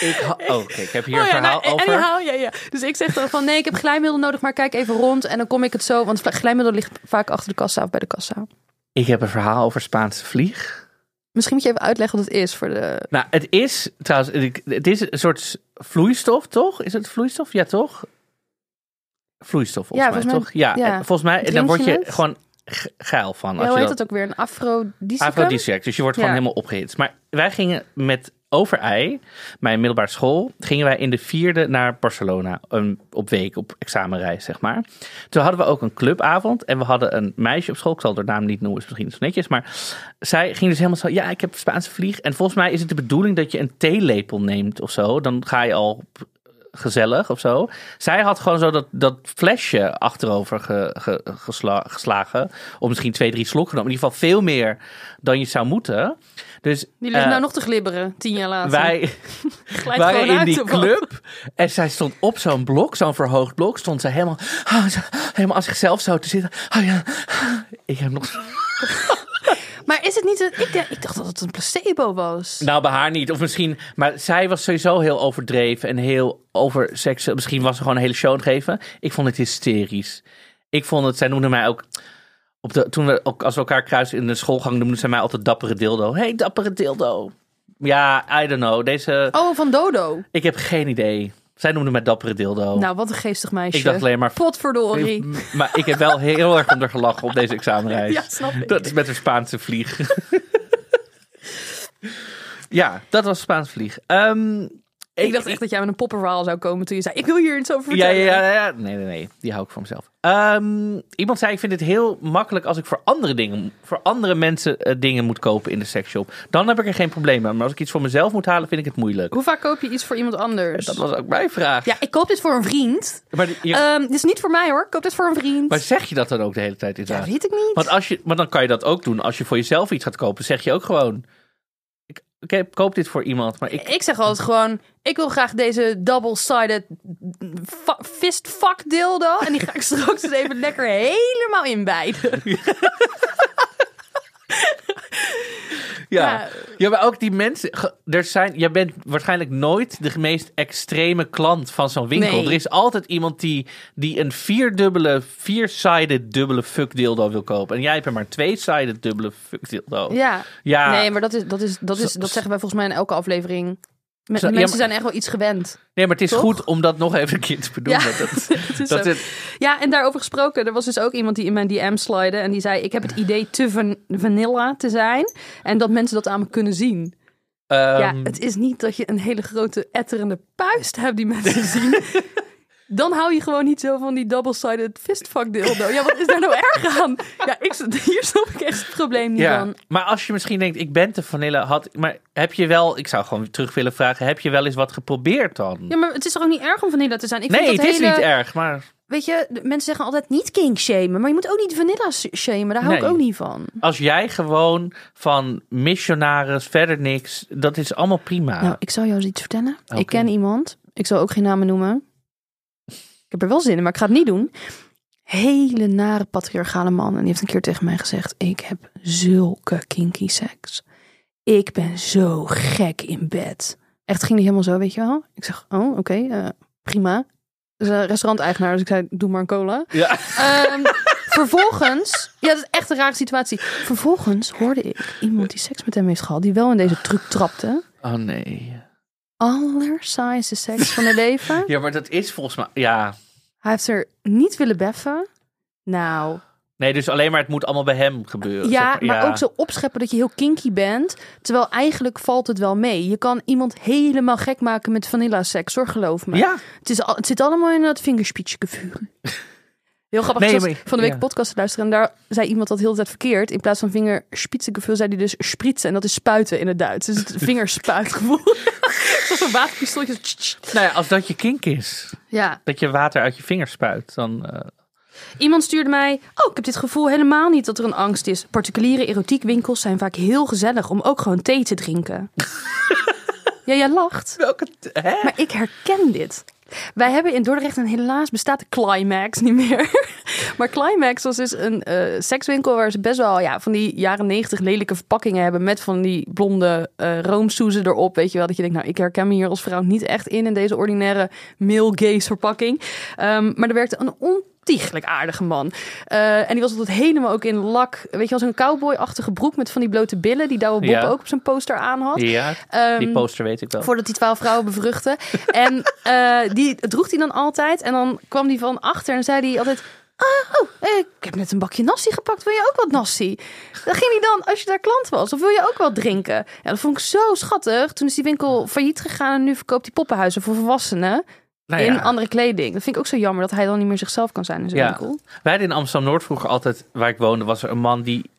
Ik oh, oké, ik heb hier Oh een ja, verhaal nou, over. anyhow, ja, ja. Dus ik zeg dan van: Nee, ik heb glijmiddel nodig, maar kijk even rond. En dan kom ik het zo. Want glijmiddel ligt vaak achter de kassa of bij de kassa. Ik heb een verhaal over Spaanse vlieg. Misschien moet je even uitleggen wat het is voor de. Nou, het is trouwens, het is een soort vloeistof, toch? Is het vloeistof? Ja, toch? Vloeistof, volgens Ja, mij, volgens toch? Ja, ja. en volgens mij, dan word je het? gewoon ge- geil van. Ja, Als hoe je heet dat, ook weer? Een afrodisicum? Aphrodisiac, dus je wordt gewoon helemaal opgehitst. Maar wij gingen met Overij, mijn middelbare school, gingen wij in de vierde naar Barcelona um, op week, op examenreis, zeg maar. Toen hadden we ook een clubavond en we hadden een meisje op school, ik zal haar naam niet noemen, is misschien zo netjes, maar zij ging dus helemaal zo, ja, ik heb Spaanse vlieg. En volgens mij is het de bedoeling dat je een theelepel neemt of zo, dan ga je al gezellig of zo. Zij had gewoon zo dat, dat flesje achterover ge- ge- gesla- geslagen. Of misschien twee, drie slokken genomen. In ieder geval veel meer dan je zou moeten. Dus Die ligt eh, nou nog te glibberen, tien jaar later. wij waren in die club. En zij stond op zo'n blok, zo'n verhoogd blok. Stond zij helemaal, ah, helemaal als zichzelf zo te zitten. Oh ja, ik heb nog... Maar is het niet... Een, ik, dacht- ik dacht dat het een placebo was. Nou, bij haar niet. Of misschien... Maar zij was sowieso heel overdreven en heel over seks. Misschien was ze gewoon een hele show geven. Ik vond het hysterisch. Ik vond het... Zij noemde mij ook... Op de, toen we ook, als we elkaar kruisen in de schoolgang, noemde zij mij altijd dappere dildo. hey, dappere dildo. Ja, I don't know. Deze... Oh, van Dodo. Ik heb geen idee. Zij noemde mij dappere dildo. Nou, wat een geestig meisje. ik dacht alleen maar... Potverdorie. Maar ik heb wel heel erg onder gelachen op deze examenreis. Ja, snap ik. Dat is met een Spaanse vlieg. ja, dat was Spaans vlieg. Ehm, Ik dacht echt dat jij met een poppenverhaal zou komen toen je zei... Ik wil hier iets over Ja, vertellen. ja, ja, ja. Nee, nee, nee. Die hou ik voor mezelf. Ehm, iemand zei, ik vind het heel makkelijk als ik voor andere dingen, voor andere mensen eh, dingen moet kopen in de seksshop. Dan heb ik er geen probleem mee. Maar als ik iets voor mezelf moet halen, vind ik het moeilijk. Hoe vaak koop je iets voor iemand anders? Dat was ook mijn vraag. Ja, ik koop dit voor een vriend. Maar, die- je- Ehm, dit is niet voor mij hoor. Ik koop dit voor een vriend. maar zeg je dat dan ook de hele tijd ja, inderdaad? weet ik niet. Want, als je, maar dan kan je dat ook doen. Als je voor jezelf iets gaat kopen, zeg je ook gewoon... Ik koop dit voor iemand, maar ik... Ik zeg altijd gewoon, ik wil graag deze double-sided fa- fist fuck dildo. En die ga ik straks even lekker helemaal inbijten. Ja. Ja. maar ook die mensen. Er zijn, jij bent waarschijnlijk nooit de meest extreme klant van zo'n winkel. Nee. Er is altijd iemand die, die een vierdubbele, viersided dubbele fuck dildo wil kopen. En jij hebt er maar twee-sided dubbele fuck dildo. Ja. Ja. Nee, maar dat, is, dat, is, dat, is, dat zeggen wij volgens mij in elke aflevering. Ja, mensen maar- zijn echt wel iets gewend. Nee, maar het is Toch? goed om dat nog even een keer te benoemen. Ja. Dat, dat het, Ja, en daarover gesproken, er was dus ook iemand die in mijn DM slide en die zei: Ik heb het idee te van vanilla te zijn en dat mensen dat aan me kunnen zien. ja, ehm, het is niet dat je een hele grote etterende puist hebt die mensen zien. Dan hou je gewoon niet zo van die double-sided fistfuck dildo. Ja, wat is daar nou erg aan? Ja, ik, hier snap ik echt het probleem niet ja. van. Maar als je misschien denkt, ik ben te vanille, had, maar heb je wel, ik zou gewoon terug willen vragen, heb je wel eens wat geprobeerd dan? Ja, maar het is toch ook niet erg om vanilla te zijn? Ik nee, vind het is niet erg, maar Weet je, mensen zeggen altijd niet kink shamen, maar je moet ook niet vanilla sh- shamen. Daar hou ik ook niet van. als jij gewoon van missionaris verder niks, dat is allemaal prima. Nou, ik zal jou eens iets vertellen. Ik ken iemand. Ik zal ook geen namen noemen. Ik heb er wel zin in, maar ik ga het niet doen. Hele nare patriarchale man. En die heeft een keer tegen mij gezegd: Ik heb zulke kinky seks. Ik ben zo gek in bed. Echt ging die helemaal zo, weet je wel? Ik zeg: Oh, oké, eh, prima. Dus een restauranteigenaar, dus ik zei: Doe maar een cola. Ja. Ehm, vervolgens, ja, dat is echt een rare situatie. Vervolgens hoorde ik iemand die seks met hem heeft gehad, die wel in deze truc trapte. Oh nee. Allersaaiste seks van haar leven. Ja, maar dat is volgens mij, ja. Hij heeft er niet willen beffen. Nou, Nee, dus alleen maar het moet allemaal bij hem gebeuren. ja, zeg maar ja. ook zo opscheppen dat je heel kinky bent. Terwijl eigenlijk valt het wel mee. Je kan iemand helemaal gek maken met vanilla seks, hoor, geloof me. Ja, Het, is al, het zit allemaal in dat vingerspitje gevuur. Heel grappig. Nee, ik van de week ja. podcast te luisteren en daar zei iemand dat heel de tijd verkeerd. In plaats van vingerspitsengevoel zei hij dus spritsen en dat is spuiten in het Duits. Dus het vingerspuitgevoel. Zoals een waterpistooltje. Nou ja, als dat je kink is, Ja, dat je water uit je vingers spuit, dan... eh, Iemand stuurde mij, oh, ik heb dit gevoel helemaal niet dat er een angst is. Particuliere erotiekwinkels zijn vaak heel gezellig om ook gewoon thee te drinken. ja, jij lacht, Welke... Hè? maar ik herken dit. Wij hebben in Dordrecht en helaas bestaat de Climax niet meer. maar Climax was dus een eh, sekswinkel waar ze best wel ja, van die jaren negentig lelijke verpakkingen hebben met van die blonde eh roomsoezen erop. Weet je wel, dat je denkt, nou ik herken me hier als vrouw niet echt in, in deze ordinaire male gaze verpakking. Ehm, maar er werkte een ontiegelijk aardige man. Eh, en die was altijd helemaal ook in lak, weet je wel, zo'n cowboy-achtige broek met van die blote billen die Douwe Bob Ja. ook op zijn poster aan had. Ja, Ehm, die poster weet ik wel. Voordat hij twaalf vrouwen bevruchtte. en eh, die droeg hij dan altijd. En dan kwam hij van achter en zei hij altijd... Ah, oh, eh, ik heb net een bakje nasi gepakt. Wil je ook wat nasi? Dan ging hij dan, als je daar klant was, of wil je ook wat drinken? Ja, dat vond ik zo schattig. Toen is die winkel failliet gegaan en nu verkoopt hij poppenhuizen voor volwassenen Nou in andere kleding. Dat vind ik ook zo jammer dat hij dan niet meer zichzelf kan zijn in zijn Ja. winkel. Wij hadden in Amsterdam-Noord vroeger altijd, waar ik woonde, was er een man die,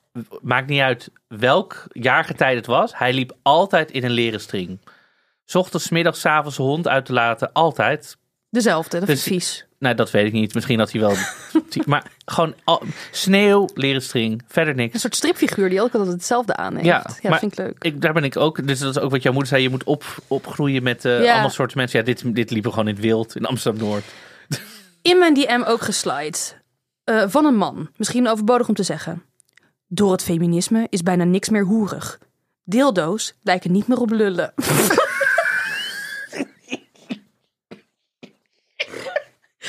maakt niet uit welk jaargetijde het was, hij liep altijd in een leren string. 's Ochtends, middags, avonds hond uit te laten, altijd. Dezelfde, dat Dus- vies. Nou, dat weet ik niet. Misschien had hij wel... maar gewoon al, sneeuw, leren string, verder Een niks. soort stripfiguur die ook altijd hetzelfde aan heeft. Ja, Ja, dat maar- vind ik leuk. Ik, daar ben ik ook, dus dat is ook wat jouw moeder zei, je moet op, opgroeien met Ja. allemaal soorten mensen. Ja, dit, dit liepen gewoon in het wild in Amsterdam-Noord. in mijn DM ook geslide. Eh, van een man. Misschien overbodig om te zeggen. Door het feminisme is bijna niks meer hoerig. Dildo's lijken niet meer op lullen.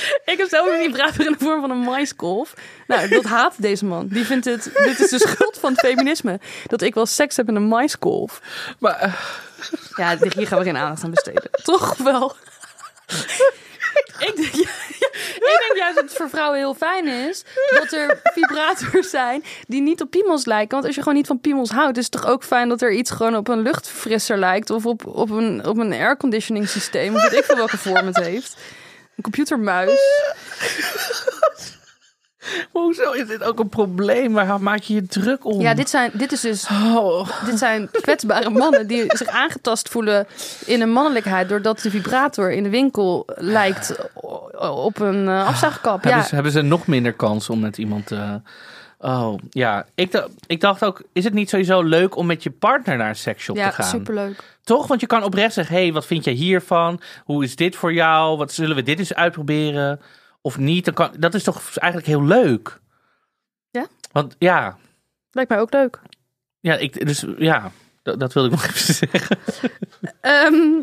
Ik heb zelf een vibrator in de vorm van een maiskolf. Nou, dat haat deze man. Die vindt het, dit is de schuld van het feminisme. Dat ik wel seks heb in een maiskolf. Maar eh, Ja, hier gaan we geen aandacht aan besteden. Toch wel. ik, denk, ja, ja, ik denk juist dat het voor vrouwen heel fijn is dat er vibrators zijn die niet op piemels lijken. Want als je gewoon niet van piemels houdt, is het toch ook fijn dat er iets gewoon op een luchtfrisser lijkt of op, op een, op een airconditioning systeem. Of weet ik veel welke vorm het heeft. Een computermuis. hoezo is dit ook een probleem? Waar maak je je druk om? Ja, dit, zijn, dit is dus Oh. Dit zijn kwetsbare mannen die zich aangetast voelen in hun mannelijkheid. doordat de vibrator in de winkel lijkt op een eh, afzuigkap. Ja, Hebben, ze, hebben ze nog minder kans om met iemand te... Oh, ja. Ik, dacht- ik dacht ook, is het niet sowieso leuk om met je partner naar een seksshop ja te gaan? superleuk. Toch? Want je kan oprecht zeggen, hey, wat vind jij hiervan? Hoe is dit voor jou? Wat zullen we dit eens uitproberen? Of niet? Dan kan, dat is toch eigenlijk heel leuk? Ja? Want ja, Lijkt mij ook leuk. ja, ik, dus, ja dat, dat wilde ik nog even zeggen. Ehm,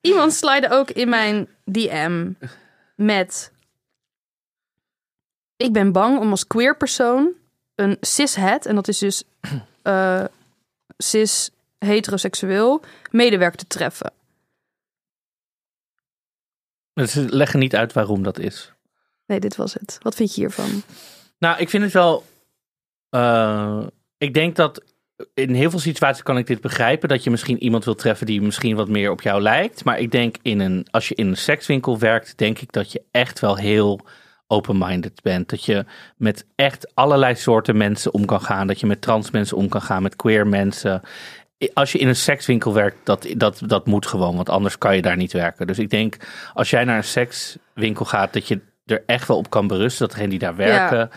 iemand slide ook in mijn DM met... Ik ben bang om als queer persoon een cishet, en dat is dus eh, cis heteroseksueel, medewerker te treffen. Dus ze leggen niet uit waarom dat is. Nee, dit was het. Wat vind je hiervan? Nou, ik vind het wel. eh, ik denk dat in heel veel situaties kan ik dit begrijpen. Dat je misschien iemand wil treffen die misschien wat meer op jou lijkt. Maar ik denk in een, als je in een sekswinkel werkt, denk ik dat je echt wel heel open-minded bent. Dat je met echt allerlei soorten mensen om kan gaan. Dat je met trans mensen om kan gaan, met queer mensen. Als je in een sekswinkel werkt, dat, dat, dat moet gewoon. Want anders kan je daar niet werken. Dus ik denk, als jij naar een sekswinkel gaat, dat je er echt wel op kan berusten. Dat degenen die daar werken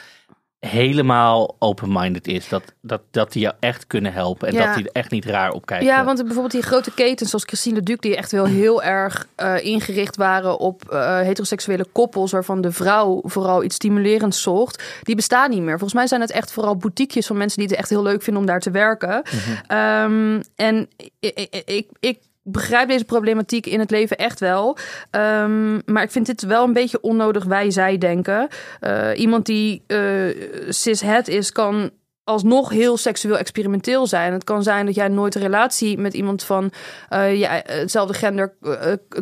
helemaal open-minded is. Dat, dat, dat die jou echt kunnen helpen. En Ja. dat die er echt niet raar op kijken. Ja, want bijvoorbeeld die grote ketens zoals Christine de Duc... die echt wel heel erg eh, ingericht waren op eh, heteroseksuele koppels... waarvan de vrouw vooral iets stimulerends zocht... die bestaan niet meer. Volgens mij zijn het echt vooral boutiquejes van mensen... die het echt heel leuk vinden om daar te werken. Ehm, en ik, ik begrijp deze problematiek in het leven echt wel. Ehm, maar ik vind dit wel een beetje onnodig wij-zij denken. Eh, iemand die eh cis-het is, kan alsnog heel seksueel experimenteel zijn. Het kan zijn dat jij nooit een relatie met iemand van eh, ja, hetzelfde gender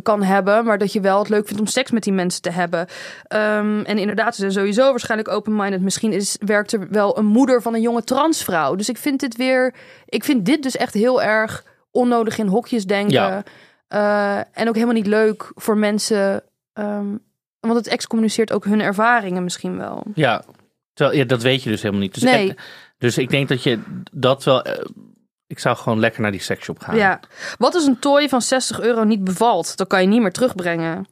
kan hebben, maar dat je wel het leuk vindt om seks met die mensen te hebben. Ehm, en inderdaad, ze zijn sowieso waarschijnlijk open-minded. Misschien is, werkt er wel een moeder van een jonge transvrouw. Dus ik vind dit weer, ik vind dit dus echt heel erg onnodig in hokjes denken. Ja. Eh, en ook helemaal niet leuk voor mensen. ehm, Want het excommuniceert ook hun ervaringen misschien wel. Ja, terwijl, ja dat weet je dus helemaal niet. Dus, Nee. dus ik denk dat je dat wel... eh, ik zou gewoon lekker naar die seksshop gaan. Ja. Wat als een toy van 60 euro niet bevalt? Dan kan je niet meer terugbrengen.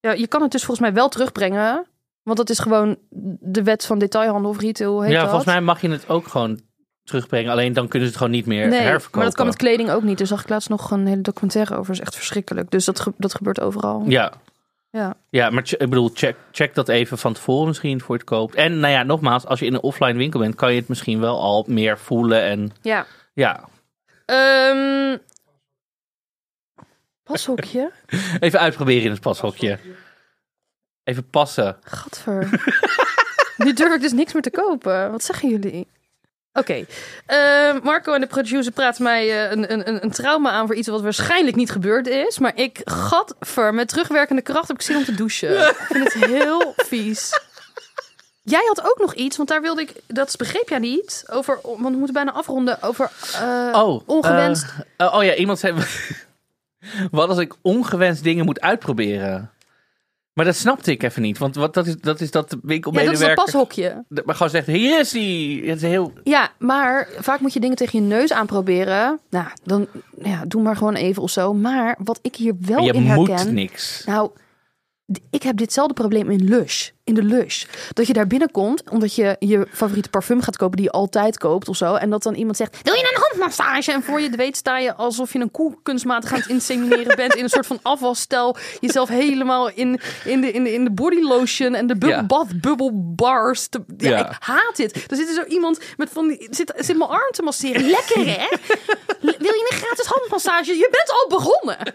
Ja, je kan het dus volgens mij wel terugbrengen. Want dat is gewoon de wet van detailhandel of retail. Heet ja dat? volgens mij mag je het ook gewoon terugbrengen. Alleen dan kunnen ze het gewoon niet meer Nee, herverkopen. maar dat kan met kleding ook niet. Daar zag ik laatst nog een hele documentaire over. Dat is echt verschrikkelijk. Dus dat, ge- dat gebeurt overal. Ja, Ja. ja maar ik bedoel, check, check dat even van tevoren misschien voor je het koopt. En nou ja, nogmaals, als je in een offline winkel bent, kan je het misschien wel al meer voelen. En ja. ja, Ehm pashokje? even uitproberen in het pashokje. Even passen. Gadver. nu durf ik dus niks meer te kopen. Wat zeggen jullie? Oké. Ehm, Marco en de producer praten mij eh, een, een, een, trauma aan voor iets wat waarschijnlijk niet gebeurd is. Maar ik, gadver, met terugwerkende kracht heb ik zin om te douchen. Ik vind het heel vies. Jij had ook nog iets, want daar wilde ik, dat begreep jij niet, over, want we moeten bijna afronden, over eh, Oh, ongewenst. eh, oh ja, iemand zei. wat als ik ongewenst dingen moet uitproberen? Maar dat snapte ik even niet. Want wat, dat, is, dat is dat de ja, dat is een winkelmedewerker. pashokje. maar gewoon zegt: hier is hij. Het is heel. Ja, maar vaak moet je dingen tegen je neus aanproberen. Nou, dan ja, doe maar gewoon even of zo. Maar wat ik hier wel je in moet herken... niks. Nou, ik heb ditzelfde probleem in Lush. In de Lush. Dat je daar binnenkomt omdat je je favoriete parfum gaat kopen die je altijd koopt of zo. En dat dan iemand zegt, wil je een handmassage? En voor je het weet sta je alsof je een koe kunstmatig aan het insemineren bent. In een soort van afwasstel. Jezelf helemaal in, in, de, in, de, in de body lotion en de bubble Ja. bath bubble bars. te- ja, ik haat dit. Er zit er zo iemand met van die, zit, zit mijn arm te masseren. Lekker hè? Wil je een gratis handmassage? Je bent al begonnen.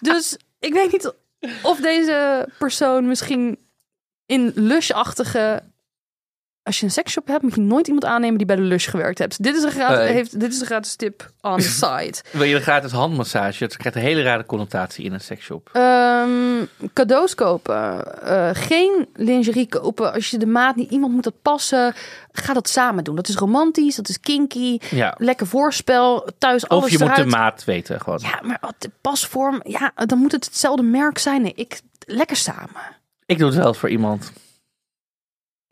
Dus ik weet niet of deze persoon misschien in Lush-achtige... Als je een seksshop hebt, moet je nooit iemand aannemen die bij de Lush gewerkt hebt. Dit is een gratis, heeft, dit is een gratis tip on the side. Wil je een gratis handmassage? Het krijgt een hele rare connotatie in een seksshop. Ehm, cadeaus kopen. Eh, geen lingerie kopen. Als je de maat niet... Iemand moet dat passen. Ga dat samen doen. Dat is romantisch. Dat is kinky. Ja. Lekker voorspel. Thuis alles Of je moet de maat weten gewoon. Ja, maar wat de pasvorm... Ja, dan moet het hetzelfde merk zijn. Nee, ik... Lekker samen. Ik doe het wel voor iemand.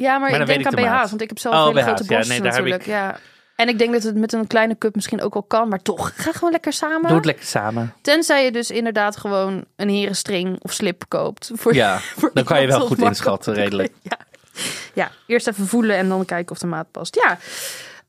Ja, maar, ik denk ik aan de. BH's, want ik heb zelf Oh, hele BH's, grote ja, borsten nee, natuurlijk. ik- Ja. En ik denk dat het met een kleine cup misschien ook wel kan, maar toch, ga gewoon lekker samen. Doe het lekker samen. Tenzij je dus inderdaad gewoon een herenstring of slip koopt. Voor, Ja, voor dan kan je wel goed inschatten, redelijk. Ja. ja, eerst even voelen en dan kijken of de maat past. Ja.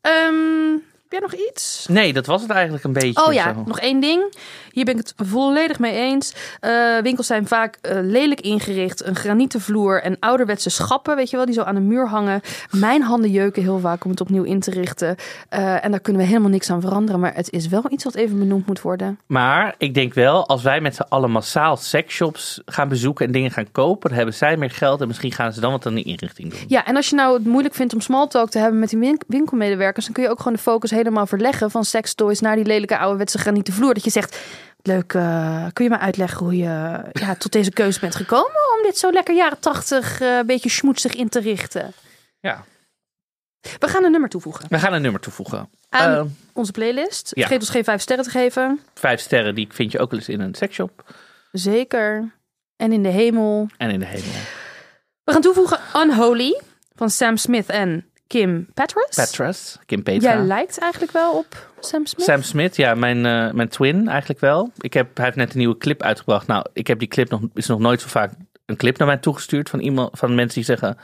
Ehm, heb jij nog iets? Nee, dat was het eigenlijk een beetje. Oh ja, zo. nog één ding. Hier ben ik het volledig mee eens. Eh, winkels zijn vaak eh, lelijk ingericht. Een granieten vloer en ouderwetse schappen, weet je wel, die zo aan de muur hangen. Mijn handen jeuken heel vaak om het opnieuw in te richten. Eh, en daar kunnen we helemaal niks aan veranderen. Maar het is wel iets wat even benoemd moet worden. Maar ik denk wel, als wij met z'n allen massaal seksshops gaan bezoeken en dingen gaan kopen, dan hebben zij meer geld en misschien gaan ze dan wat aan die inrichting doen. Ja, en als je nou het moeilijk vindt om small talk te hebben met die win- winkelmedewerkers, dan kun je ook gewoon de focus helemaal verleggen van sextoys naar die lelijke ouderwetse granieten vloer. Dat je zegt, leuk, eh, kun je me uitleggen hoe je ja, tot deze keuze bent gekomen om dit zo lekker jaren tachtig eh, een beetje schmoetsig in te richten? Ja. We gaan een nummer toevoegen We gaan een nummer toevoegen. aan Eh, onze playlist. ja. Vergeet ons geen vijf sterren te geven. vijf sterren, die vind je ook wel eens in een seksshop Zeker. En in de hemel. en in de hemel. We gaan toevoegen Unholy van Sam Smith en Kim Petras. Petras, Kim Petra. Jij lijkt eigenlijk wel op Sam Smith. Sam Smith, ja, mijn, eh, mijn twin eigenlijk wel. Ik heb, hij heeft net een nieuwe clip uitgebracht. Nou, ik heb die clip nog, is nog nooit zo vaak een clip naar mij toegestuurd van iemand, van mensen die zeggen,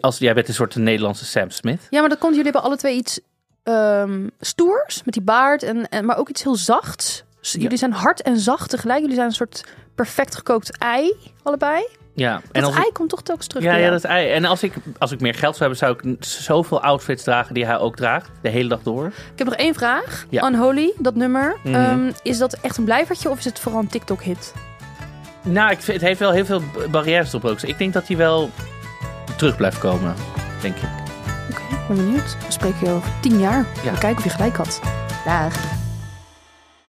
als jij bent een soort Nederlandse Sam Smith. Ja, maar dat komt, jullie hebben alle twee iets ehm, stoers met die baard, en, en, maar ook iets heel zachts. Dus Jullie zijn hard en zacht tegelijk. Jullie zijn een soort perfect gekookt ei, allebei. Ja, Dat en als ei ik, komt toch telkens terug ja, ja, dat ei. En als ik, als ik meer geld zou hebben, zou ik zoveel outfits dragen die hij ook draagt, de hele dag door. Ik heb nog één vraag. Ja. Unholy, dat nummer. Mhm. ehm, is dat echt een blijvertje of is het vooral een TikTok-hit? Nou, ik vind, het heeft wel heel veel barrières doorbroken. Ik denk dat hij wel terug blijft komen, denk ik. Oké, ik ben benieuwd. We spreken je over tien jaar. Ja. We kijken of je gelijk had. Dag.